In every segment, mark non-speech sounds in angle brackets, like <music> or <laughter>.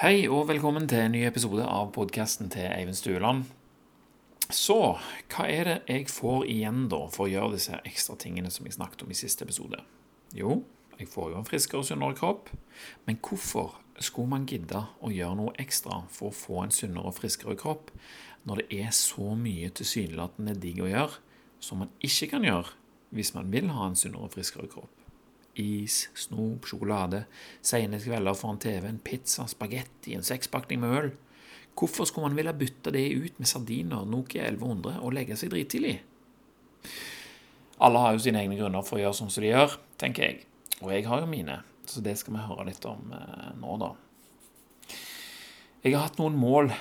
Hei og velkommen til en ny episode av podkasten til Eivind Stueland. Så, hva er det jeg får igjen da for å gjøre disse ekstra tingene som jeg snakket om i siste episode? Jo, jeg får jo en friskere og sunnere kropp, men hvorfor skulle man gidde å gjøre noe ekstra for å få en sunnere og friskere kropp, når det er så mye tilsynelatende digg å gjøre som man ikke kan gjøre hvis man vil ha en sunnere og friskere kropp? Is, snop, sjokolade, sene kvelder foran TV-en, pizza, spagetti, en sekspakning med øl. Hvorfor skulle man ville bytte det ut med sardiner, Nokia 1100 og legge seg drittidlig? Alle har jo sine egne grunner for å gjøre sånn som de gjør, tenker jeg. Og jeg har jo mine, så det skal vi høre litt om eh, nå, da. Jeg har hatt noen mål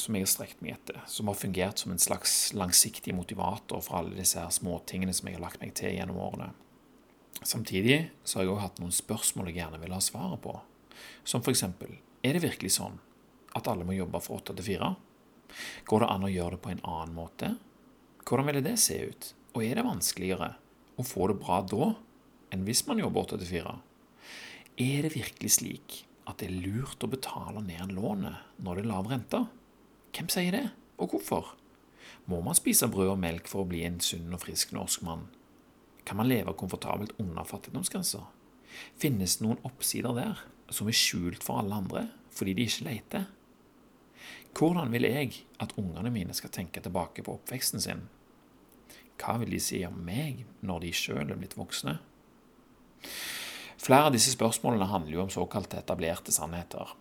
som jeg har strekt meg etter, som har fungert som en slags langsiktig motivator for alle disse her småtingene som jeg har lagt meg til gjennom årene. Samtidig så har jeg òg hatt noen spørsmål jeg gjerne vil ha svaret på. Som f.eks.: Er det virkelig sånn at alle må jobbe fra åtte til fire? Går det an å gjøre det på en annen måte? Hvordan ville det se ut? Og er det vanskeligere å få det bra da enn hvis man jobber åtte til fire? Er det virkelig slik at det er lurt å betale ned lånet når det er lav rente? Hvem sier det, og hvorfor? Må man spise brød og melk for å bli en sunn og frisk norsk mann? Kan man leve komfortabelt under fattigdomsgrensa? Finnes det noen oppsider der som er skjult for alle andre fordi de ikke leter? Hvordan vil jeg at ungene mine skal tenke tilbake på oppveksten sin? Hva vil de si om meg når de sjøl er blitt voksne? Flere av disse spørsmålene handler jo om såkalte etablerte sannheter.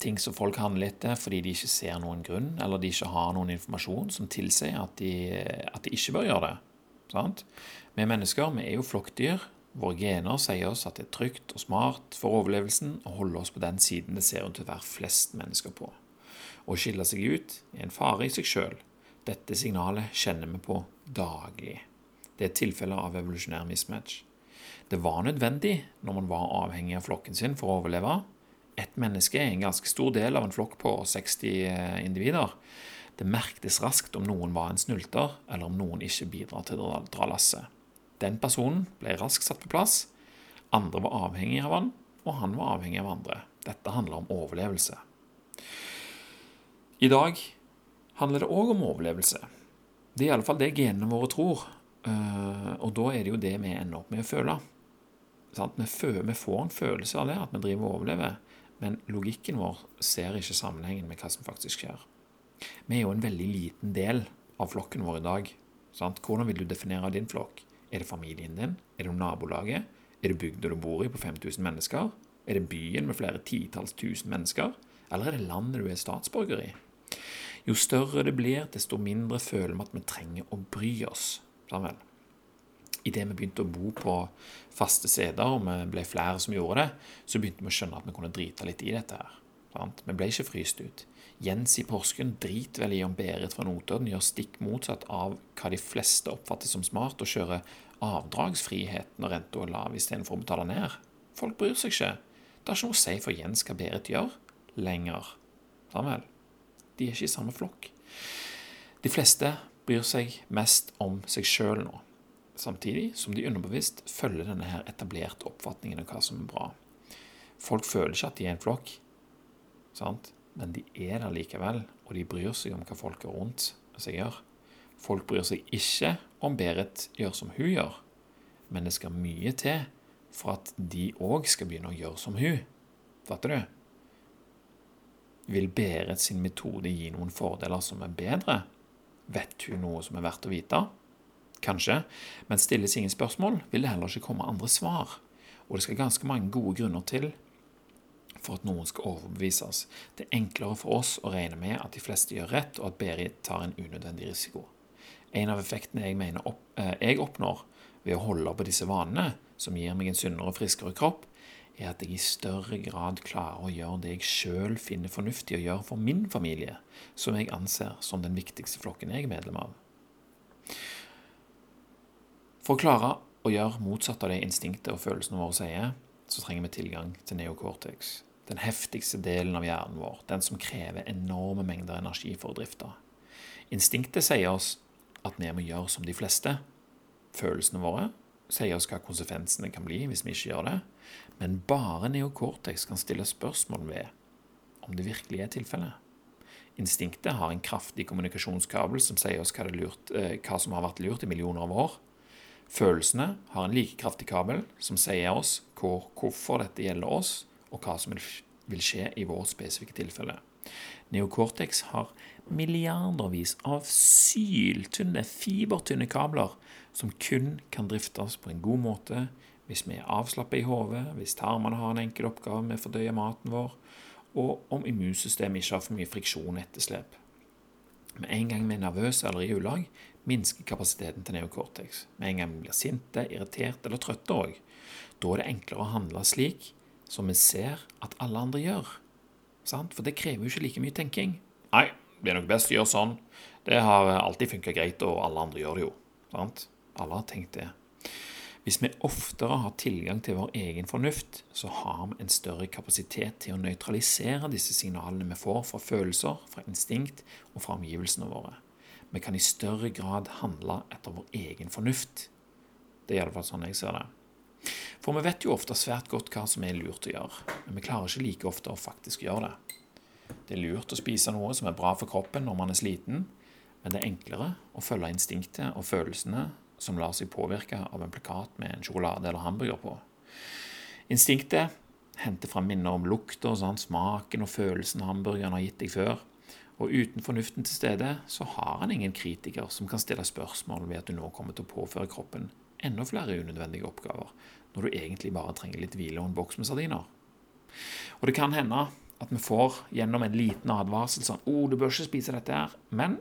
Ting som folk handler etter fordi de ikke ser noen grunn, eller de ikke har noen informasjon som tilsier at de, at de ikke bør gjøre det. Sant? Vi mennesker vi er jo flokkdyr. Våre gener sier oss at det er trygt og smart for overlevelsen å holde oss på den siden det ser ut til å være flest mennesker på. Å skille seg ut er en fare i seg sjøl. Dette signalet kjenner vi på daglig. Det er tilfeller av evolusjonær mismatch. Det var nødvendig når man var avhengig av flokken sin for å overleve. Et menneske er en ganske stor del av en flokk på 60 eh, individer. Det merktes raskt om noen var en snylter, eller om noen ikke bidrar til å dra lasset. Den personen ble raskt satt på plass. Andre var avhengig av han, og han var avhengig av andre. Dette handler om overlevelse. I dag handler det òg om overlevelse. Det er iallfall det genene våre tror. Eh, og da er det jo det vi ender opp med å føle. Vi får en følelse av det, at vi driver og overlever, men logikken vår ser ikke sammenhengen med hva som faktisk skjer. Vi er jo en veldig liten del av flokken vår i dag. Hvordan vil du definere din flokk? Er det familien din? Er det nabolaget? Er det bygda du bor i på 5000 mennesker? Er det byen med flere titalls tusen mennesker? Eller er det landet du er statsborger i? Jo større det blir, desto mindre føler vi at vi trenger å bry oss. Sammen. Idet vi begynte å bo på faste steder, og vi ble flere som gjorde det, så begynte vi å skjønne at vi kunne drite litt i dette her. Sant? Vi ble ikke fryst ut. Jens i Porsgrunn driter vel i om Berit fra Notodden gjør stikk motsatt av hva de fleste oppfatter som smart, og kjører avdragsfrihet når renta er lav istedenfor å betale ned. Folk bryr seg ikke. Det har ikke noe å si for Jens hva Berit gjør, lenger. Vel. De er ikke i samme flokk. De fleste bryr seg mest om seg sjøl nå, samtidig som de underbevisst følger denne her etablerte oppfatningen av hva som er bra. Folk føler ikke at de er en flokk, sant? men de er der likevel, og de bryr seg om hva folk rundt seg gjør. Folk bryr seg ikke om Berit gjør som hun gjør, men det skal mye til for at de òg skal begynne å gjøre som hun. Fatter du? Vil Berit sin metode gi noen fordeler som er bedre? Vet hun noe som er verdt å vite? Kanskje, men stilles ingen spørsmål, vil det heller ikke komme andre svar. Og det skal ganske mange gode grunner til for at noen skal overbevises. Det er enklere for oss å regne med at de fleste gjør rett, og at Berit tar en unødvendig risiko. En av effektene jeg mener opp, eh, jeg oppnår ved å holde på disse vanene, som gir meg en sunnere og friskere kropp, er at jeg i større grad klarer å gjøre det jeg sjøl finner fornuftig å gjøre for min familie, som jeg anser som den viktigste flokken jeg er medlem av. For å klare å gjøre motsatt av det instinktet og følelsene våre sier, så trenger vi tilgang til neocortex den heftigste delen av hjernen vår, den som krever enorme mengder energi for å drifte. Instinktet sier oss at vi må gjøre som de fleste. Følelsene våre sier oss hva konsekvensene kan bli hvis vi ikke gjør det, men bare neocortex kan stille spørsmål ved om det virkelig er tilfellet. Instinktet har en kraftig kommunikasjonskabel som sier oss hva, lurt, eh, hva, som har vært lurt i millioner av år. Følelsene har en like kraftig kabel som sier oss hvor, hvorfor dette gjelder oss, og hva som vil skje i vårt spesifikke tilfelle. Neocortex har milliardervis av syltynne, fibertynne kabler som kun kan driftes på en god måte hvis vi er avslappet i hodet, hvis tarmene har en enkel oppgave med å fordøye maten vår, og om immunsystemet ikke har for mye friksjon og etterslep. Med en gang vi er nervøse eller i ulag, minsker kapasiteten til neocortex. Med en gang vi blir sinte, irritert eller trøtte òg. Da er det enklere å handle slik som vi ser at alle andre gjør. Sant? For det krever jo ikke like mye tenking. Nei, det er nok best å gjøre sånn. Det har alltid funka greit, og alle andre gjør det jo. Sant? Alle har tenkt det. Hvis vi oftere har tilgang til vår egen fornuft, så har vi en større kapasitet til å nøytralisere disse signalene vi får fra følelser, fra instinkt og fra omgivelsene våre. Vi kan i større grad handle etter vår egen fornuft. Det er iallfall sånn jeg ser det. For vi vet jo ofte svært godt hva som er lurt å gjøre, men vi klarer ikke like ofte å faktisk gjøre det. Det er lurt å spise noe som er bra for kroppen når man er sliten, men det er enklere å følge instinktet og følelsene som lar seg påvirke av en plakat med en sjokolade eller hamburger på. Instinktet henter fram minner om lukta, sånn, smaken og følelsen hamburgeren har gitt deg før. Og uten fornuften til stede så har han ingen kritiker som kan stille spørsmål ved at du nå kommer til å påføre kroppen enda flere unødvendige oppgaver, når du egentlig bare trenger litt hvile og en boks med sardiner. Og det kan hende at vi får gjennom en liten advarsel sånn 'Å, oh, du bør ikke spise dette her', men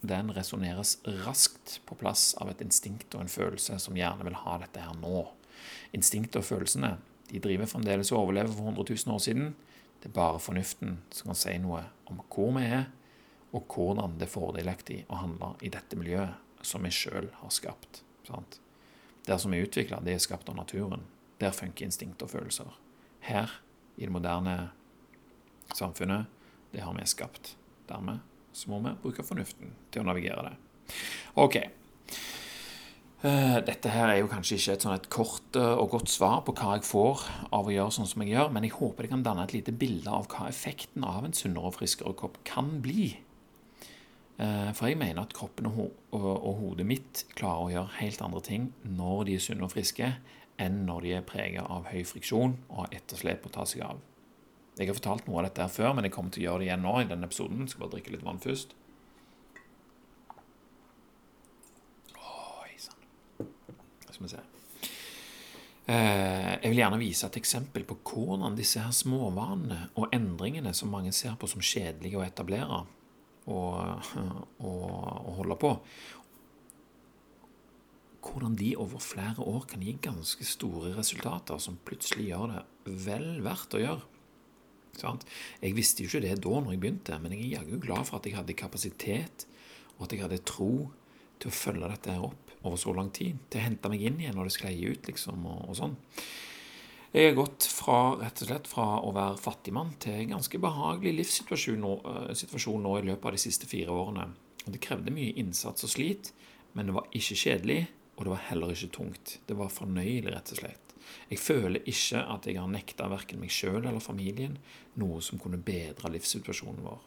den resonneres raskt på plass av et instinkt og en følelse som gjerne vil ha dette her nå. Instinktet og følelsene de driver fremdeles og overlever for 100 000 år siden. Det er bare fornuften som kan si noe om hvor vi er, og hvordan det er fordelaktig å handle i dette miljøet som vi sjøl har skapt. Sant? Der som er utvikla, det er skapt av naturen. Der funker instinkt og følelser. Her, i det moderne samfunnet, det har vi skapt. Dermed så må vi bruke fornuften til å navigere det. Ok. Eh, dette her er jo kanskje ikke et sånn et kort eh, og godt svar på hva jeg får av å gjøre sånn som jeg gjør, men jeg håper det kan danne et lite bilde av hva effekten av en sunnere og friskere kopp kan bli. Eh, for jeg mener at kroppen og hodet mitt klarer å gjøre helt andre ting når de er sunne og friske, enn når de er preget av høy friksjon og har etterslep å ta seg av. Jeg har fortalt noe av dette her før, men jeg kommer til å gjøre det igjen nå. i denne episoden. Jeg skal bare drikke litt vann først. Oi sann. Skal vi se. Eh, jeg vil gjerne vise et eksempel på hvordan disse her småvanene og endringene som mange ser på som kjedelige å etablere og, å, å holde på, hvordan de over flere år kan gi ganske store resultater som plutselig gjør det vel verdt å gjøre. Sant? Jeg visste jo ikke det da når jeg begynte, men jeg er jaggu glad for at jeg hadde kapasitet, og at jeg hadde tro til å følge dette her opp over så lang tid. Til å hente meg inn igjen når det sklei ut, liksom, og, og, sånn. Jeg har gått fra, rett og slett fra å være fattigmann til en ganske behagelig livssituasjon nå, uh, nå i løpet av de siste fire årene. Det krevde mye innsats og slit, men det var ikke kjedelig, og det var heller ikke tungt. Det var fornøyelig, rett og slett. Jeg føler ikke at jeg har nekta verken meg sjøl eller familien noe som kunne bedre livssituasjonen vår.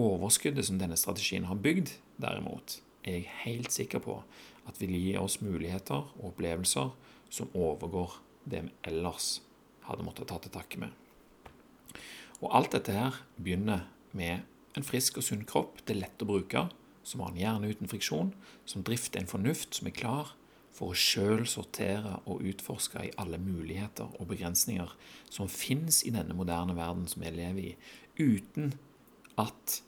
Overskuddet som denne strategien har bygd, derimot, er jeg helt sikker på at vil gi oss muligheter og opplevelser som overgår det vi ellers hadde måttet ta til takke med. Og alt dette her begynner med en frisk og sunn kropp det er lett å bruke, som har en hjerne uten friksjon, som drifter en fornuft som er klar for å sjøl sortere og utforske i alle muligheter og begrensninger som fins i denne moderne verden som vi lever i, uten at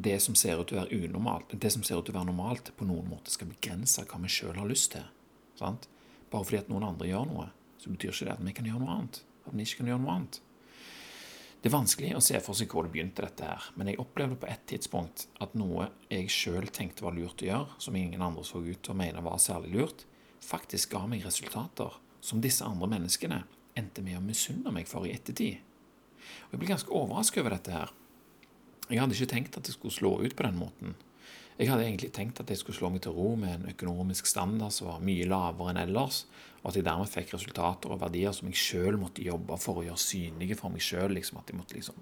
det som ser ut til å være unormalt, det som ser ut til å være normalt, på noen måte skal begrense hva vi sjøl har lyst til. Sant? Bare fordi at noen andre gjør noe, så betyr ikke det at vi kan gjøre noe annet. At vi ikke kan gjøre noe annet. Det er vanskelig å se for seg hvor det begynte, dette her, men jeg opplevde på et tidspunkt at noe jeg sjøl tenkte var lurt å gjøre, som ingen andre så ut til å mene var særlig lurt, faktisk ga meg resultater som disse andre menneskene endte med å misunne meg for i ettertid. Og Jeg ble ganske overrasket over dette her. Jeg hadde ikke tenkt at det skulle slå ut på den måten. Jeg hadde egentlig tenkt at jeg skulle slå meg til ro med en økonomisk standard som var mye lavere enn ellers, og at jeg dermed fikk resultater og verdier som jeg sjøl måtte jobbe for å gjøre synlige for meg sjøl. Liksom, at jeg måtte liksom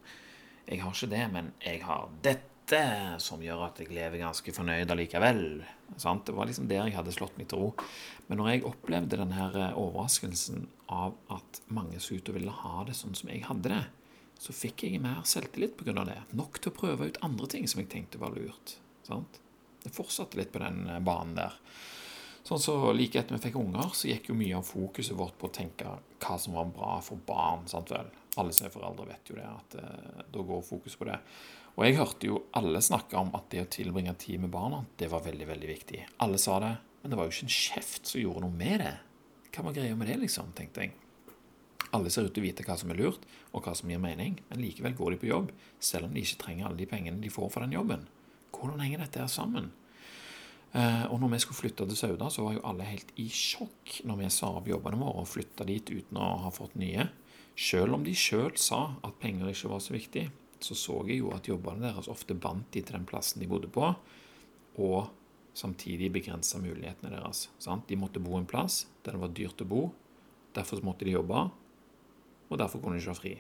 Jeg har ikke det, men jeg har dette som gjør at jeg lever ganske fornøyd allikevel. Sant? Det var liksom der jeg hadde slått meg til ro. Men når jeg opplevde denne overraskelsen av at mange så ut å ville ha det sånn som jeg hadde det, så fikk jeg mer selvtillit pga. det. Nok til å prøve ut andre ting som jeg tenkte var lurt. Sant? Det fortsatte litt på den eh, banen der. Sånn så Like etter vi fikk unger, så gikk jo mye av fokuset vårt på å tenke hva som var bra for barn. sant vel? Alle som er foreldre, vet jo det, at eh, da går fokus på det. Og jeg hørte jo alle snakke om at det å tilbringe tid med barna, det var veldig, veldig viktig. Alle sa det, men det var jo ikke en kjeft som gjorde noe med det. Hva var greia med det, liksom, tenkte jeg. Alle ser ut til å vite hva som er lurt, og hva som gir mening, men likevel går de på jobb, selv om de ikke trenger alle de pengene de får for den jobben. Hvordan henger dette her sammen? Uh, og når vi skulle flytte til Sauda, så var jo alle helt i sjokk når vi sa opp jobbene våre og flytta dit uten å ha fått nye. Selv om de sjøl sa at penger ikke var så viktig, så så jeg jo at jobbene deres ofte bandt de til den plassen de bodde på, og samtidig begrensa mulighetene deres. Sant? De måtte bo en plass der det var dyrt å bo. Derfor måtte de jobbe, og derfor kunne de ikke ha fri.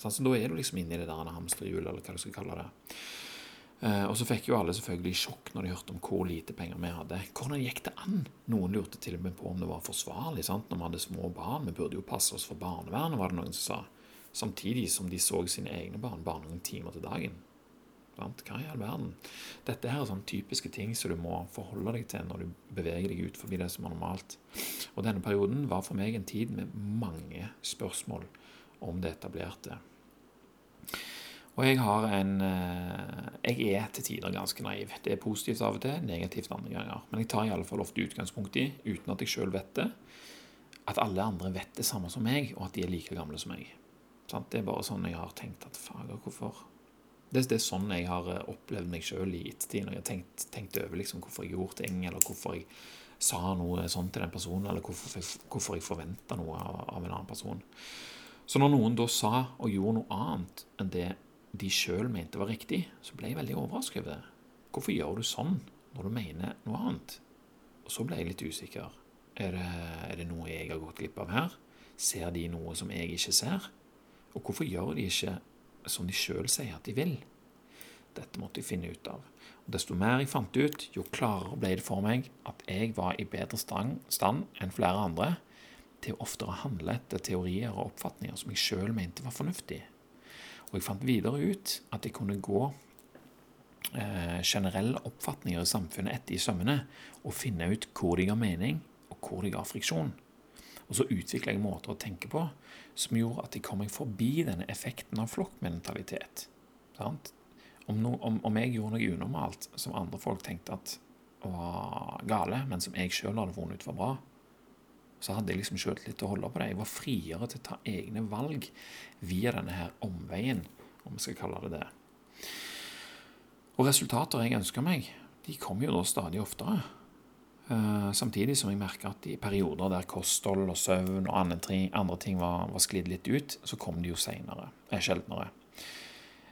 Så da er du liksom inne i det der hamsterhjulet, eller hva du skal kalle det. Eh, og så fikk jo alle selvfølgelig sjokk når de hørte om hvor lite penger vi hadde. Hvordan gikk det an? Noen lurte til og med på om det var forsvarlig sant? når vi hadde små barn. Vi burde jo passe oss for barnevernet, var det noen som sa. Samtidig som de så sine egne barn bare noen timer til dagen. Hva i all verden? Dette her er sånne typiske ting som du må forholde deg til når du beveger deg ut forbi det som er normalt. Og denne perioden var for meg en tid med mange spørsmål om det etablerte. Og jeg har en eh, Jeg er til tider ganske naiv. Det er positivt av og til, negativt andre ganger. Men jeg tar i alle fall ofte utgangspunkt i, uten at jeg sjøl vet det, at alle andre vet det samme som meg, og at de er like gamle som meg. Det er bare sånn jeg har tenkt at fager, hvorfor det, er sånn jeg har eh, opplevd meg sjøl i ettertid, når jeg har tenkt, tenkt over liksom, hvorfor jeg gjorde ting, eller hvorfor jeg sa noe sånn til den personen, eller hvorfor jeg, hvorfor jeg forventa noe av en annen person. Så når noen da sa og gjorde noe annet enn det de sjøl mente var riktig, så ble jeg veldig overrasket over det. Hvorfor gjør du sånn når du mener noe annet? Og så ble jeg litt usikker. Er det, er det noe jeg har gått glipp av her? Ser de noe som jeg ikke ser? Og hvorfor gjør de ikke som de sjøl sier at de vil? Dette måtte jeg finne ut av. Og Desto mer jeg fant ut, jo klarere ble det for meg at jeg var i bedre stand enn flere andre til å oftere handle etter teorier og oppfatninger som jeg sjøl mente var fornuftige. Og jeg fant videre ut at jeg kunne gå eh, generelle oppfatninger i samfunnet etter i sømmene og finne ut hvor de ga mening, og hvor de ga friksjon. Og så utvikla jeg måter å tenke på som gjorde at jeg kom meg forbi denne effekten av flokkmentalitet. Om, no, om, om, jeg gjorde noe unormalt som andre folk tenkte at var gale, men som jeg sjøl hadde funnet ut var bra, så hadde jeg liksom sjøltillit til å holde på det. Jeg var friere til å ta egne valg via denne her omveien, om vi skal kalle det det. Og resultater jeg ønsker meg, de kom jo da stadig oftere. Uh, samtidig som jeg merker at i perioder der kosthold og søvn og andre ting, andre ting var, var sklidd litt ut, så kom de jo seinere, eh, sjeldnere.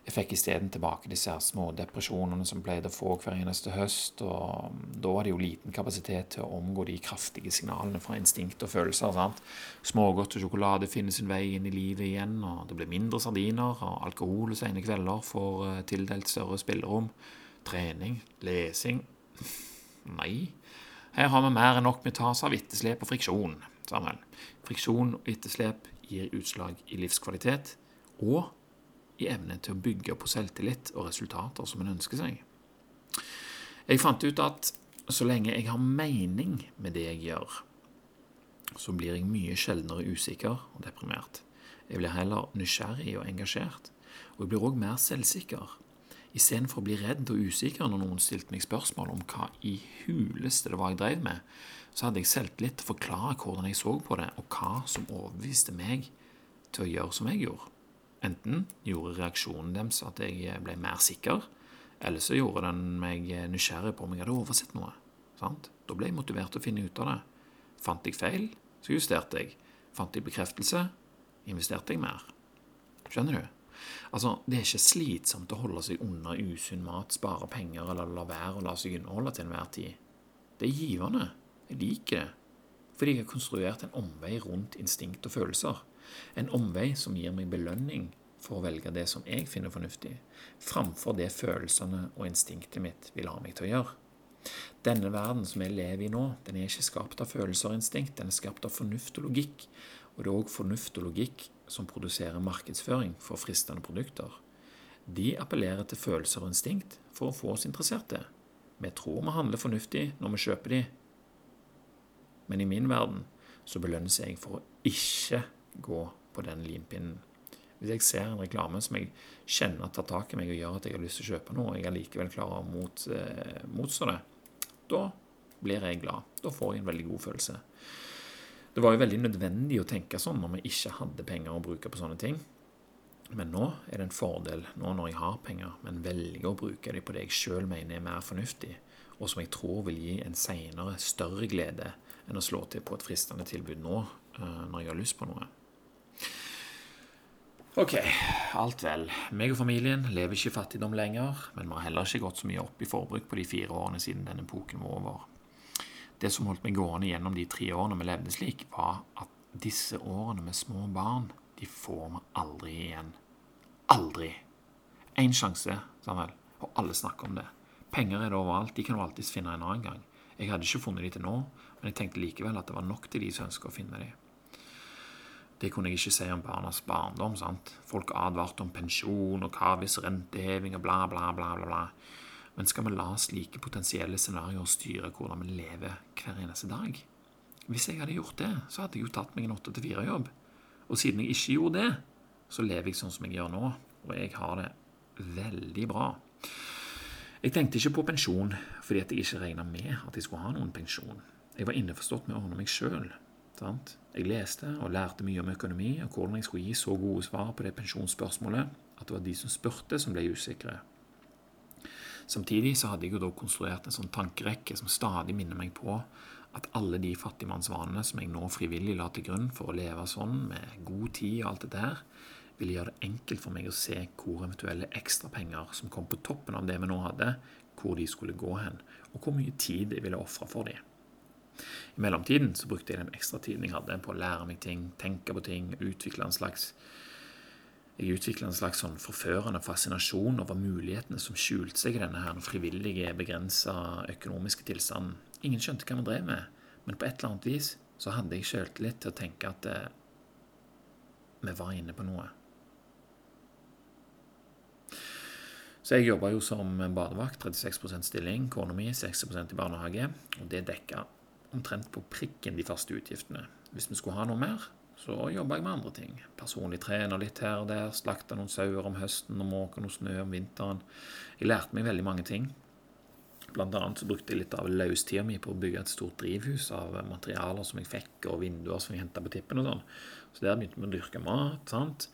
Jeg fikk isteden tilbake disse her små depresjonene som pleide å få hver eneste høst. og Da var det jo liten kapasitet til å omgå de kraftige signalene fra instinkt og følelser. sant? Smågodt og sjokolade finner sin vei inn i livet igjen, og det blir mindre sardiner. og Alkohol sene kvelder får eh, tildelt større spillerom. Trening, lesing <laughs> Nei. Her har vi mer enn nok med tas av etterslep og friksjon. Sammen. Friksjon og etterslep gir utslag i livskvalitet. og i evne til å bygge på selvtillit og resultater som en ønsker seg. Jeg fant ut at så lenge jeg har mening med det jeg gjør, så blir jeg mye sjeldnere usikker og deprimert. Jeg blir heller nysgjerrig og engasjert, og jeg blir òg mer selvsikker. Istedenfor å bli redd og usikker når noen stilte meg spørsmål om hva i huleste det var jeg drev med, så hadde jeg selvtillit til å forklare hvordan jeg så på det, og hva som overbeviste meg til å gjøre som jeg gjorde. Enten gjorde reaksjonen deres at jeg ble mer sikker, eller så gjorde den meg nysgjerrig på om jeg hadde oversett noe. Sant? Da ble jeg motivert til å finne ut av det. Fant jeg feil, så justerte jeg. Fant jeg bekreftelse, investerte jeg mer. Skjønner du? Altså, Det er ikke slitsomt å holde seg unna usunn mat, spare penger eller la være å la seg underholde til enhver tid. Det er givende. Jeg liker det. Fordi jeg har konstruert en omvei rundt instinkt og følelser. En omvei som gir meg belønning for å velge det som jeg finner fornuftig, framfor det følelsene og instinktet mitt vil ha meg til å gjøre. Denne verden som jeg lever i nå, den er ikke skapt av følelser og instinkt, den er skapt av fornuft og logikk. Og det er òg fornuft og logikk som produserer markedsføring for fristende produkter. De appellerer til følelser og instinkt for å få oss interesserte. Vi tror vi handler fornuftig når vi kjøper de, men i min verden så belønnes jeg for å ikke gå på den limpinnen. Hvis jeg ser en reklame som jeg kjenner tar tak i meg og gjør at jeg har lyst til å kjøpe noe, og jeg allikevel klarer å mot, eh, motstå det, da blir jeg glad. Da får jeg en veldig god følelse. Det var jo veldig nødvendig å tenke sånn når vi ikke hadde penger å bruke på sånne ting. Men nå er det en fordel, nå når jeg har penger, men velger å bruke dem på det jeg sjøl mener er mer fornuftig, og som jeg tror vil gi en seinere større glede enn å slå til på et fristende tilbud nå eh, når jeg har lyst på noe. Ok, alt vel. Meg og familien lever ikke i fattigdom lenger, men vi har heller ikke gått så mye opp i forbruk på de fire årene siden denne epoken var over. Det som holdt meg gående gjennom de tre årene vi levde slik, var at disse årene med små barn, de får vi aldri igjen. Aldri. Én sjanse, Samuel, og alle snakker om det. Penger er det overalt, de kan du alltids finne en annen gang. Jeg hadde ikke funnet de til nå, men jeg tenkte likevel at det var nok til de som ønsker å finne de. Det kunne jeg ikke si om barnas barndom. sant? Folk advarte om pensjon og hva hvis renteheving og bla, bla, bla. bla, bla. Men skal vi la slike potensielle scenarioer styre hvordan vi lever hver eneste dag? Hvis jeg hadde gjort det, så hadde jeg jo tatt meg en åtte til fire-jobb. Og siden jeg ikke gjorde det, så lever jeg sånn som jeg gjør nå, og jeg har det veldig bra. Jeg tenkte ikke på pensjon fordi jeg ikke regna med at jeg skulle ha noen pensjon. Jeg var innforstått med å ordne meg sjøl. Jeg leste og lærte mye om økonomi og hvordan jeg skulle gi så gode svar på det pensjonsspørsmålet at det var de som spurte, som ble usikre. Samtidig så hadde jeg jo da konstruert en sånn tankerekke som stadig minner meg på at alle de fattigmannsvanene som jeg nå frivillig la til grunn for å leve sånn, med god tid og alt dette her, ville gjøre det enkelt for meg å se hvor eventuelle ekstrapenger som kom på toppen av det vi nå hadde, hvor de skulle gå hen, og hvor mye tid jeg ville ofre for dem. I mellomtiden så brukte jeg den ekstra tiden jeg hadde på å lære meg ting, tenke på ting, utvikle en slags jeg utvikla en slags sånn forførende fascinasjon over mulighetene som skjulte seg i denne her frivillige, begrensa økonomiske tilstanden. Ingen skjønte hva vi drev med, men på et eller annet vis så hadde jeg sjøltillit til å tenke at eh, vi var inne på noe. Så jeg jobba jo som badevakt, 36% stilling, kona mi 60 i barnehage, og det dekka omtrent på prikken de faste utgiftene. Hvis vi skulle ha noe mer, så jobba jeg med andre ting. Personlig trener litt her og der, slakta noen sauer om høsten og måka noe snø om vinteren. Jeg lærte meg veldig mange ting. Blant annet så brukte jeg litt av løstida mi på å bygge et stort drivhus av materialer som jeg fikk, og vinduer som jeg henta på tippen og sånn. Så der begynte vi å dyrke mat. sant?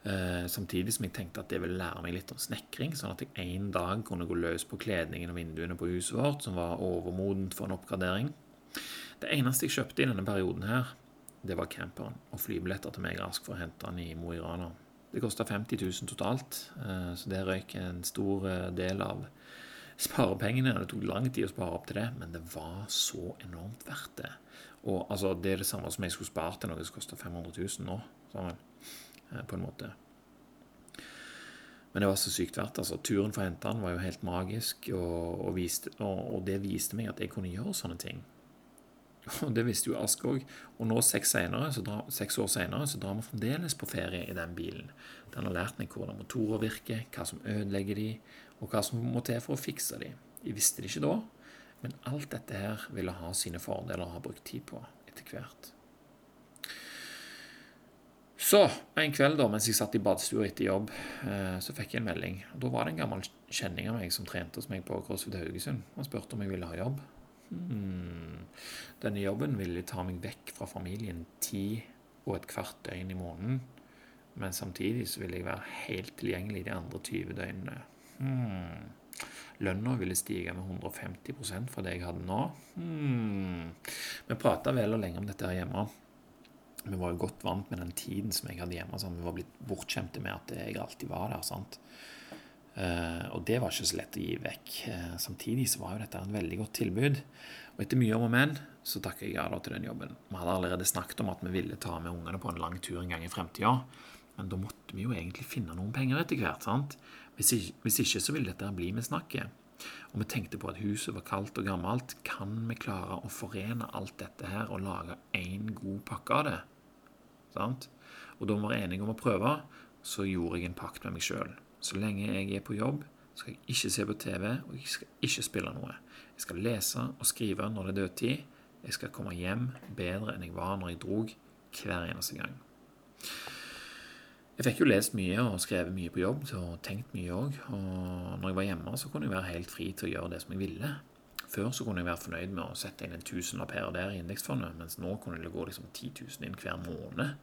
Eh, samtidig som jeg tenkte at det ville lære meg litt om snekring, sånn at jeg en dag kunne gå løs på kledningen og vinduene på huset vårt, som var overmodent for en oppgradering. Det eneste jeg kjøpte i denne perioden her, det var camperen og flybilletter til meg rask for å hente den i Mo i Rana. Det kosta 50 000 totalt, eh, så det røyk en stor eh, del av sparepengene. Det tok lang tid å spare opp til det, men det var så enormt verdt det. Og altså, Det er det samme som jeg skulle spart til noe som koster 500 000 nå, sammen, eh, på en måte. Men det var så sykt verdt. altså Turen for å hente den var jo helt magisk, og, og, viste, og, og det viste meg at jeg kunne gjøre sånne ting. <laughs> Og det visste jo Ask òg. Og nå, seks, senere, drar, seks år senere, så drar vi fremdeles på ferie i den bilen. Den har lært meg hvordan motorer virker, hva som ødelegger de, og hva som må til for å fikse de. Jeg visste det ikke da, men alt dette her ville ha sine fordeler å ha brukt tid på etter hvert. Så en kveld da, mens jeg satt i badstua etter jobb, eh, så fikk jeg en melding. Og Da var det en gammel kjenning av meg som trente hos meg på CrossFit Haugesund. Han spurte om jeg ville ha jobb. Hmm. Denne jobben ville ta meg vekk fra familien ti og et kvart døgn i måneden. Men samtidig så ville jeg være helt tilgjengelig de andre 20 døgnene. Hmm. Lønna ville stige med 150% fra det jeg hadde nå. Hmm. Vi prata vel og lenge om dette her hjemme. vi var jo godt vant med den tiden som jeg hadde hjemme. Sånn. Vi var blitt bortskjemte med at jeg alltid var der. sant? Uh, og det var ikke så lett å gi vekk. Uh, samtidig så var jo dette en veldig godt tilbud. Og etter mye om og men så takket jeg ja da til den jobben. Vi hadde allerede snakket om at vi ville ta med ungene på en lang tur en gang i fremtida. Men da måtte vi jo egentlig finne noen penger etter hvert. sant? Hvis ikke, hvis ikke så ville dette bli med snakket. Og vi tenkte på at huset var kaldt og gammelt. Kan vi klare å forene alt dette her og lage én god pakke av det? Sant? Og da vi var enige om å prøve, så gjorde jeg en pakt med meg sjøl. Så lenge jeg er på jobb, skal jeg ikke se på TV, og jeg skal ikke spille noe. Jeg skal lese og skrive når det er dødtid. Jeg skal komme hjem bedre enn jeg var når jeg drog, hver eneste gang. Jeg fikk jo lest mye og skrevet mye på jobb og tenkt mye òg. Og når jeg var hjemme, så kunne jeg være helt fri til å gjøre det som jeg ville. Før så kunne jeg være fornøyd med å sette inn en tusenlapp her og der i indeksfondet, mens nå kunne det gå liksom 10 000 inn hver måned.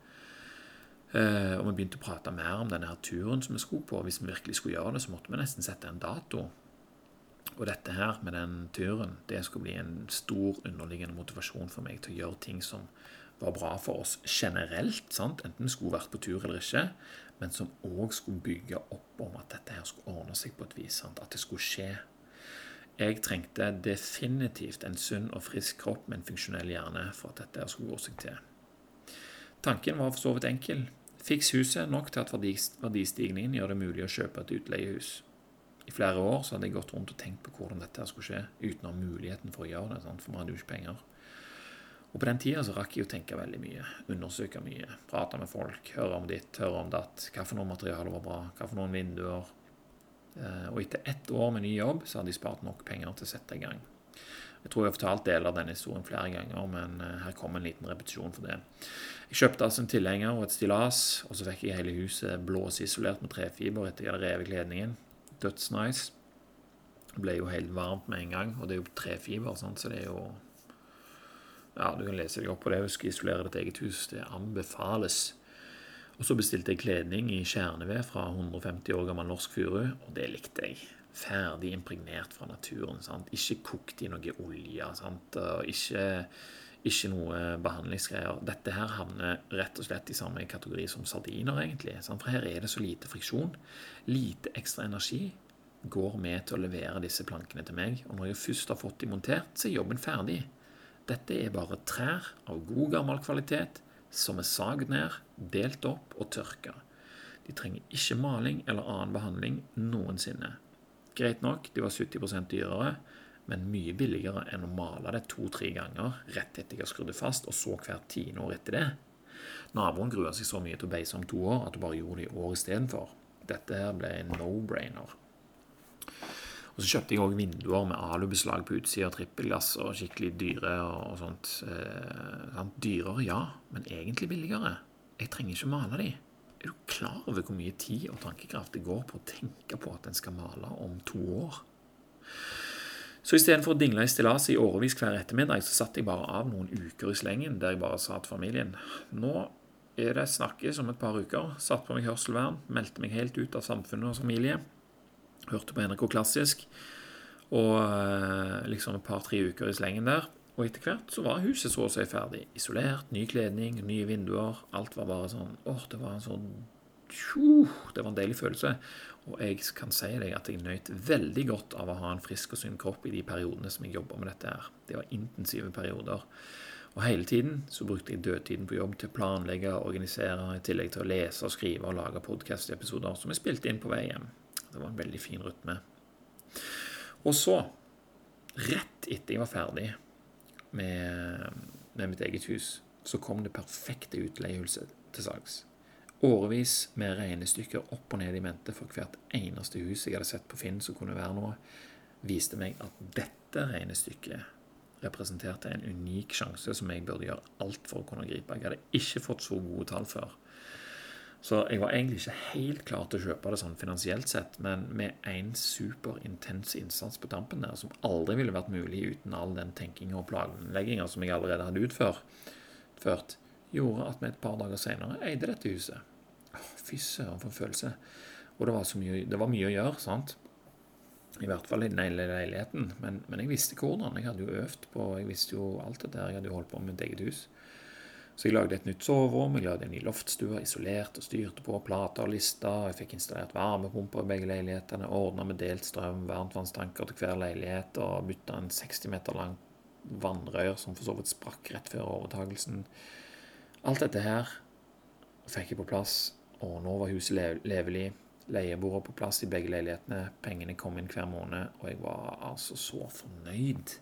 Uh, og vi begynte å prate mer om denne her turen som vi skulle på. Hvis vi virkelig skulle gjøre det, så måtte vi nesten sette en dato. Og dette her med den turen, det skulle bli en stor underliggende motivasjon for meg til å gjøre ting som var bra for oss generelt, sant? enten vi skulle vært på tur eller ikke, men som òg skulle bygge opp om at dette her skulle ordne seg på et vis. Sant? At det skulle skje. Jeg trengte definitivt en sunn og frisk kropp med en funksjonell hjerne for at dette skulle gå seg til. Tanken var for så vidt enkel. Fiks huset nok til at verdistigningen gjør det mulig å kjøpe et utleiehus. I flere år så hadde jeg gått rundt og tenkt på hvordan dette skulle skje, uten å ha muligheten for å gjøre det, sant? for vi hadde jo ikke penger. Og på den tida så rakk jeg å tenke veldig mye, undersøke mye, prate med folk, høre om ditt, høre om datt, hva for noe materiale var bra, hva for noen vinduer. Eh, og etter ett år med ny jobb så hadde jeg spart nok penger til å sette i gang. Jeg tror jeg har fortalt deler av denne historien flere ganger, men eh, her kommer en liten repetisjon for det. Jeg kjøpte altså en tilhenger og et stillas, og så fikk jeg hele huset blåseisolert med trefiber etter jeg hadde revet kledningen. Dødsnice. Det ble jo helt varmt med en gang, og det er jo trefiber, sant? så det er jo Ja, du kan lese deg opp på det. Husk å isolere ditt eget hus. Det anbefales. Og så bestilte jeg kledning i kjerneved fra 150 år gammel norsk furu, og det likte jeg. Ferdig impregnert fra naturen. Sant? Ikke kokt i noe olje. Sant? Og ikke ikke noe behandlingsgreier. Dette her havner rett og slett i samme kategori som sardiner, egentlig. For her er det så lite friksjon. Lite ekstra energi går med til å levere disse plankene til meg. Og når jeg først har fått de montert, så er jobben ferdig. Dette er bare trær av god, gammel kvalitet som er sagd ned, delt opp og tørka. De trenger ikke maling eller annen behandling noensinne. Greit nok, de var 70% dyrere, men mye billigere enn å male det to-tre ganger rett etter jeg har skrudd det fast, og så hvert tiende år etter det. Naboen grua seg så mye til å beise om to år at hun bare gjorde det i år istedenfor. Dette her ble en no-brainer. Og Så kjøpte jeg òg vinduer med alubeslag på utsida, trippelglass og skikkelig dyre. og sånt. Eh, dyrere, ja, men egentlig billigere. Jeg trenger ikke male de. Er du klar over hvor mye tid og tankekraft det går på å tenke på at en skal male om to år? Så istedenfor å dingle i stillaset i årevis hver ettermiddag, så satte jeg bare av noen uker i slengen der jeg bare sa til familien Nå er det snakkes om et par uker. Satt på meg hørselvern, meldte meg helt ut av samfunnet og familie. Hørte på NRK Klassisk. Og eh, liksom et par-tre uker i slengen der. Og etter hvert så var huset så å si ferdig. Isolert, ny kledning, nye vinduer. Alt var bare sånn åh, det var en sånn Det var en deilig følelse. Og jeg kan si deg at jeg nøt veldig godt av å ha en frisk og sunn kropp i de periodene som jeg jobba med dette her. Det var intensive perioder. Og hele tiden så brukte jeg dødtiden på jobb til å planlegge og organisere, i tillegg til å lese og skrive og lage podkast-episoder som jeg spilte inn på vei hjem. Det var en veldig fin rytme. Og så, rett etter jeg var ferdig med, med mitt eget hus, så kom det perfekte utleiehuset til salgs årevis med regnestykker opp og ned i mente for hvert eneste hus jeg hadde sett på Finn som kunne være noe, viste meg at dette regnestykket representerte en unik sjanse som jeg burde gjøre alt for å kunne gripe. Jeg hadde ikke fått så gode tall før. Så jeg var egentlig ikke helt klar til å kjøpe det sånn finansielt sett, men med en superintens innsats på tampen der, som aldri ville vært mulig uten all den tenkinga og planlegginga som jeg allerede hadde utført, gjorde at vi et par dager senere eide dette huset. Fy søren, for en følelse. Og det var, mye, det var, mye, å gjøre, sant? I hvert fall i den hele leiligheten. Men, men, jeg visste hvordan. Jeg hadde jo øvd på Jeg visste jo alt det der. Jeg hadde jo holdt på med mitt eget hus. Så jeg lagde et nytt soverom, jeg lagde en ny loftstue, isolert og styrte på plater og lister. Jeg fikk installert varmepumper i begge leilighetene, ordna med delt strøm, varmtvannstanker til hver leilighet og bytta en 60 meter lang vannrør som for så vidt sprakk rett før overtagelsen. Alt dette her fikk jeg på plass, og nå var huset levelig. Leiebordet på plass i begge leilighetene, pengene kom inn hver måned, og jeg var altså så fornøyd.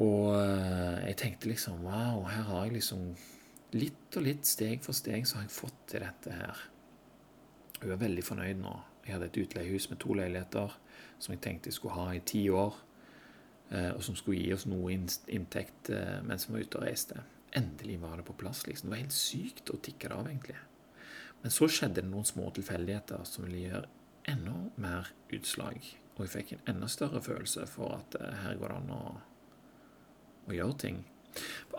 Og eh, jeg tenkte liksom Wow, her har jeg liksom Litt og litt, steg for steg, så har jeg fått til dette her. Jeg er veldig fornøyd nå. Jeg hadde et utleiehus med to leiligheter som jeg tenkte jeg skulle ha i ti år, eh, og som skulle gi oss noe inntekt eh, mens vi var ute og reiste. Endelig var det på plass. liksom. Det var helt sykt å tikke det av, egentlig. Men så skjedde det noen små tilfeldigheter som ville gjøre enda mer utslag. Og jeg fikk en enda større følelse for at her går det an å å gjøre ting.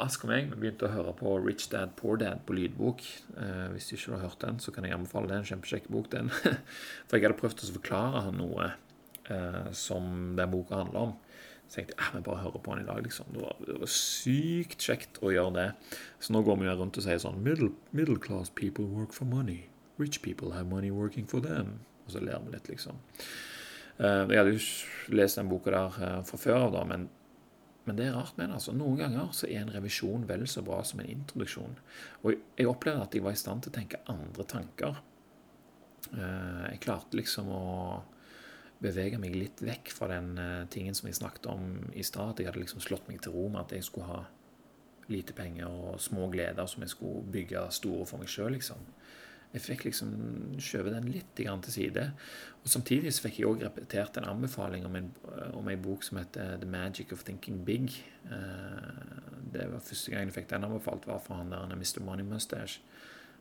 Ask og meg vi begynte å høre på Rich Dad Poor Dad på lydbok. Eh, hvis du ikke har hørt den, så kan jeg anbefale den. Kjempekjekk bok, den. <laughs> For jeg hadde prøvd å forklare han noe eh, som den boka handler om. Så tenkte jeg ah, bare høre på den i dag. liksom. Det var, det var, sykt kjekt å gjøre det. Så nå går vi rundt og sier sånn middle, middle class people work for money. Rich people have money working for them. Og så ler vi litt, liksom. Eh, jeg hadde jo lest den boka der eh, fra før av, da, men men det er rart med det. altså. Noen ganger så er en revisjon vel så bra som en introduksjon. Og jeg opplevde at jeg var i stand til å tenke andre tanker. Eh, jeg klarte liksom å bevege meg litt vekk fra den eh, tingen som jeg snakket om i stad. Jeg hadde liksom slått meg til ro med at jeg skulle ha lite penger og små gleder som jeg skulle bygge store for meg sjøl, liksom. Jeg fikk liksom skjøvet den litt til side. Og Samtidig så fikk jeg òg repetert en anbefaling om en, om en, bok som heter The Magic of Thinking Big. Eh, det var Første gang jeg fikk den anbefalt, var fra han der Mr. Money Mustache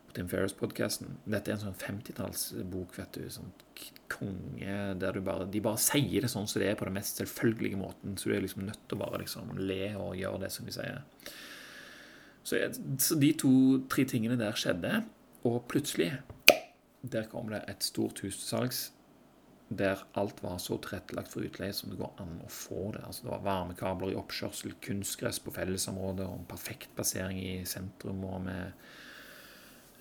på Tim Ferris-podkasten. Dette er en sånn 50-tallsbok, vet du. Sånn konge der du bare De bare sier det sånn som det er, på den mest selvfølgelige måten. Så du er liksom nødt til å bare liksom le og gjøre det som de sier. Så, jeg, så de to-tre tingene der skjedde. Og plutselig der kom det et stort hussalgs der alt var så tilrettelagt for utleie som det går an å få det. Altså Det var varmekabler i oppkjørsel, kunstgress på fellesområdet og en perfekt plassering i sentrum. og med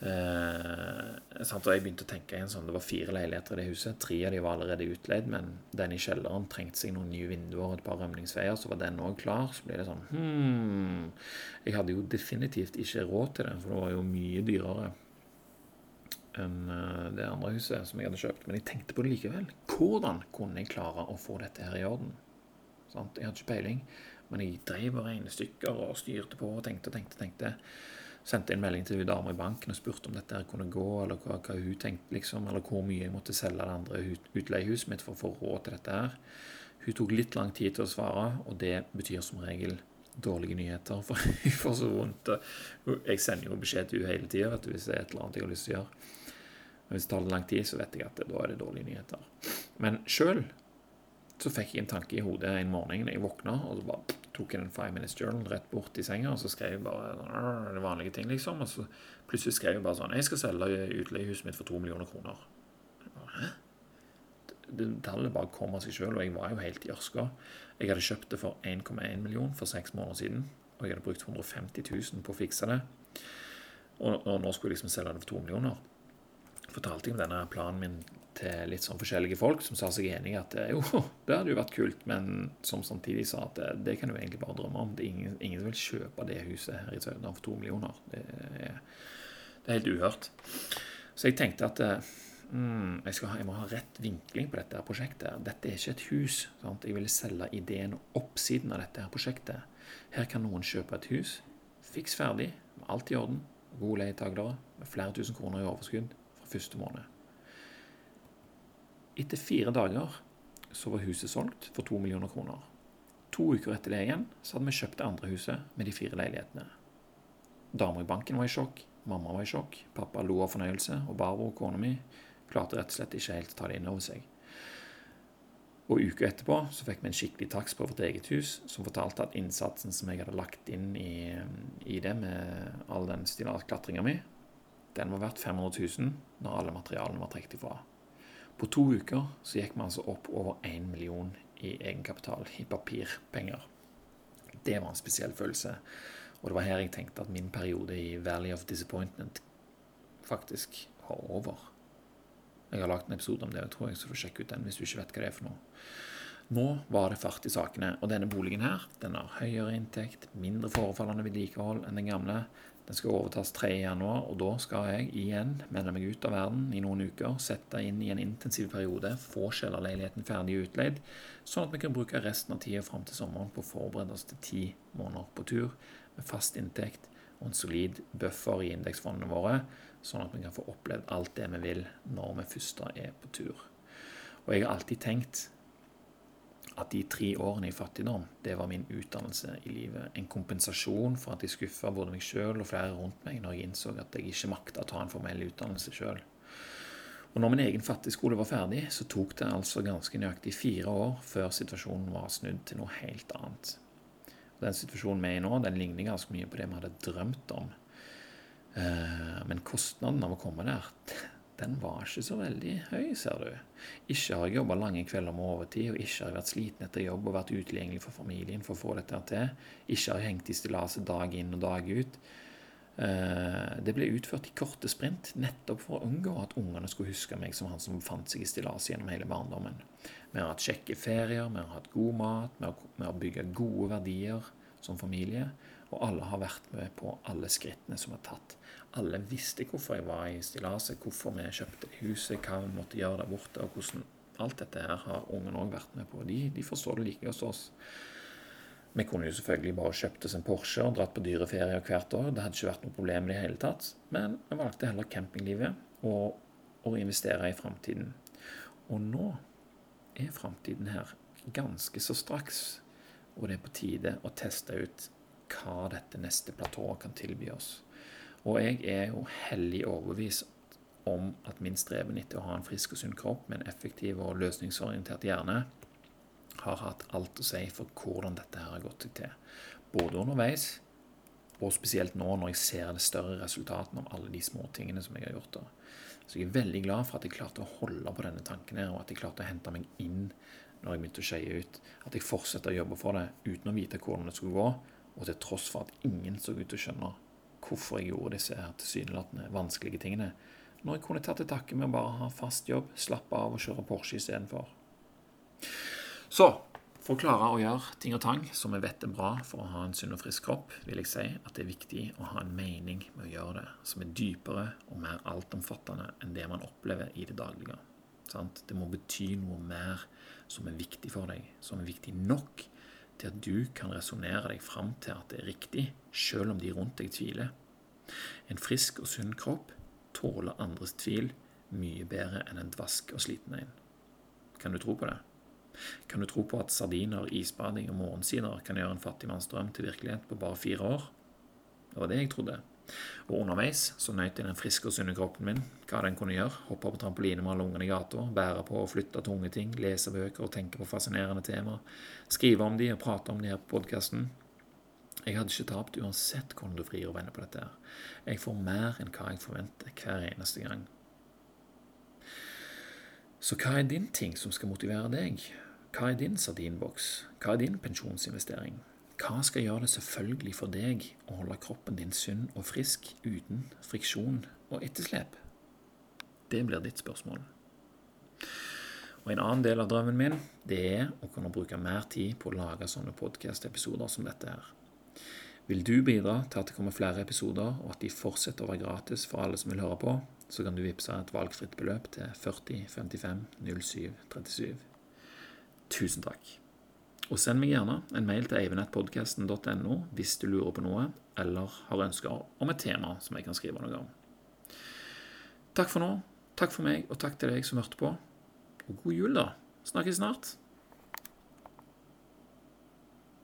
eh? Og Jeg begynte å tenke igjen sånn, Det var fire leiligheter i det huset. Tre av de var allerede utleid, men den i kjelleren trengte seg noen nye vinduer og et par rømningsveier. Så var den òg klar. Så ble det sånn hmm, Jeg hadde jo definitivt ikke råd til det, for det var jo mye dyrere enn eh, det andre huset som jeg hadde kjøpt. Men jeg tenkte på det likevel. Hvordan kunne jeg klare å få dette her i orden? Sant? Jeg hadde ikke peiling, men jeg drev og regnestykker og styrte på og tenkte og tenkte. tenkte. Sendte en melding til hun dama i banken og spurte om dette her kunne gå, eller hva, hva, hun tenkte, liksom, eller hvor mye jeg måtte selge det andre utleiehuset mitt for å få råd til dette her. Hun tok litt lang tid til å svare, og det betyr som regel dårlige nyheter. For <laughs> hun får så vondt. Jeg sender jo beskjed til henne hele tida hvis det er et eller annet jeg har lyst til å gjøre. Hvis det tar lang tid, så vet jeg at da er det dårlige nyheter. Men sjøl så fikk jeg en tanke i hodet en morgen da jeg våkna, og så bare tok jeg en five minutes journal rett bort i senga, og så skrev jeg bare sånn, det vanlige ting, liksom. Og så plutselig skrev jeg bare sånn Jeg skal selge utleiehuset mitt for to millioner kroner. Hæ? Det, tallet bare kom av seg sjøl, og jeg var jo helt i ørska. Jeg hadde kjøpt det for 1,1 million for seks måneder siden, og jeg hadde brukt 150 000 på å fikse det. Og, og nå skulle jeg liksom selge det for to millioner fortalte jeg om denne planen min til litt sånn forskjellige folk som sa seg enig i at jo, <laughs> det hadde jo vært kult, men som samtidig sa at det, det kan du egentlig bare drømme om. Det er ingen, ingen vil kjøpe det huset her i Sødland for to millioner. Det er, det er, helt uhørt. Så jeg tenkte at mm, jeg, skal, jeg, må ha rett vinkling på dette her prosjektet. Dette er ikke et hus. Sant? Jeg ville selge ideen og oppsiden av dette her prosjektet. Her kan noen kjøpe et hus, fiks ferdig, med alt i orden, gode leietakere, med flere tusen kroner i overskudd første måned. Etter fire dager så var huset solgt for to millioner kroner. To uker etter det igjen så hadde vi kjøpt det andre huset med de fire leilighetene. Damer i banken var i sjokk, mamma var i sjokk, pappa lo av fornøyelse, og Barbro, kona mi, klarte rett og slett ikke helt å ta det inn over seg. Og uka etterpå så fikk vi en skikkelig takst på vårt eget hus, som fortalte at innsatsen som jeg hadde lagt inn i, i det med all den stillasklatringa mi, den var verdt 500 000 når alle materialene var trukket ifra. På to uker så gikk vi altså opp over 1 million i egenkapital i papirpenger. Det var en spesiell følelse. Og det var her jeg tenkte at min periode i Valley of Disappointment faktisk var over. Jeg har lagd en episode om det, jeg tror jeg, så får sjekke ut den hvis du ikke vet hva det er for noe. Nå var det fart i sakene, og denne boligen her, den har høyere inntekt, mindre forefallende vedlikehold enn den gamle. Den skal overtas 3.1, og da skal jeg igjen melde meg ut av verden i noen uker, sette inn i en intensiv periode, få kjellerleiligheten ferdig utleid, sånn at vi kan bruke resten av tida fram til sommeren på å forberede oss til ti måneder på tur med fast inntekt og en solid buffer i indeksfondene våre, sånn at vi kan få opplevd alt det vi vil når vi først er på tur. Og jeg har alltid tenkt at de tre årene i fattigdom, det var min utdannelse i livet. En kompensasjon for at jeg skuffa både meg sjøl og flere rundt meg når jeg innså at jeg ikke makta å ta en formell utdannelse sjøl. Og når min egen fattigskole var ferdig, så tok det altså ganske nøyaktig fire år før situasjonen var snudd til noe helt annet. Og den situasjonen vi er i nå, den ligner ganske mye på det vi hadde drømt om. Eh, men kostnaden av å komme der, <laughs> den var ikke så veldig høy, ser du. Ikke har jeg jobba lange kvelder med overtid, og ikke har jeg vært sliten etter jobb og vært utilgjengelig for familien for å få dette til. Ikke har jeg hengt i stillaset dag inn og dag ut. Eh, det ble utført i korte sprint, nettopp for å unngå at ungene skulle huske meg som han som befant seg i stillaset gjennom hele barndommen. Vi har hatt kjekke ferier, vi har hatt god mat, vi har bygd gode verdier som familie, og alle har vært med på alle skrittene som er tatt. Alle visste hvorfor jeg var i stillaset, hvorfor vi kjøpte huset, hva vi måtte gjøre der borte, og hvordan alt dette her har ungene òg vært med på. De, de, forstår det like som oss. Vi kunne jo selvfølgelig bare kjøpt oss en Porsche og dratt på dyreferier hvert år. Det hadde ikke vært noe problem i det hele tatt. Men vi valgte heller campinglivet og å investere i framtiden. Og nå er framtiden her ganske så straks, og det er på tide å teste ut hva dette neste platået kan tilby oss. Og jeg er jo hellig overbevist om at min streben etter å ha en frisk og sunn kropp med en effektiv og løsningsorientert hjerne har hatt alt å si for hvordan dette her har gått seg til. Både underveis og spesielt nå når jeg ser det større resultatene av alle de små tingene som jeg har gjort. da. Så jeg er veldig glad for at jeg klarte å holde på denne tanken her, og at jeg klarte å hente meg inn når jeg begynte å skeie ut. At jeg fortsetter å jobbe for det uten å vite hvordan det skulle gå, og til tross for at ingen så ut til å skjønne hvorfor jeg gjorde disse her tilsynelatende vanskelige tingene, når jeg kunne tatt til takke med å bare ha fast jobb, slappe av og kjøre Porsche istedenfor. Så for å klare å gjøre ting og tang som vi vet er bra for å ha en sunn og frisk kropp, vil jeg si at det er viktig å ha en mening med å gjøre det, som er dypere og mer altomfattende enn det man opplever i det daglige. Det må bety noe mer som er viktig for deg, som er viktig nok til at du kan resonnere deg fram til at det er riktig, selv om de rundt deg tviler. En frisk og sunn kropp tåler andres tvil mye bedre enn en dvask og sliten en. Kan du tro på det? Kan du tro på at sardiner, isbading og morgensider kan gjøre en fattigmanns drøm til virkelighet på bare fire år? Det var det jeg trodde. Og underveis så nøt jeg den friske og sunne kroppen min, hva den kunne gjøre. Hoppe på trampoline med alle ungene i gata, bære på og flytte tunge ting, lese bøker og tenke på fascinerende temaer. Skrive om de og prate om de her på podkasten. Jeg hadde ikke tapt uansett hvordan du vrir og vender på dette. her. Jeg får mer enn hva jeg forventer hver eneste gang. Så hva er din ting som skal motivere deg? Hva er din sardinboks? Hva er din pensjonsinvestering? Hva skal gjøre det selvfølgelig for deg å holde kroppen din sunn og frisk uten friksjon og etterslep? Det blir ditt spørsmål. Og En annen del av drømmen min det er å kunne bruke mer tid på å lage sånne podkast-episoder som dette her. Vil du bidra til at det kommer flere episoder, og at de fortsetter å være gratis for alle som vil høre på, så kan du vippse et valgfritt beløp til 40 55 07 37. Tusen takk. Og send meg gjerne en mail til eivenettpodkasten.no hvis du lurer på noe eller har ønsker om et tema som jeg kan skrive noe om. Takk for nå. Takk for meg, og takk til deg som hørte på. Og god jul, da. Snakkes snart.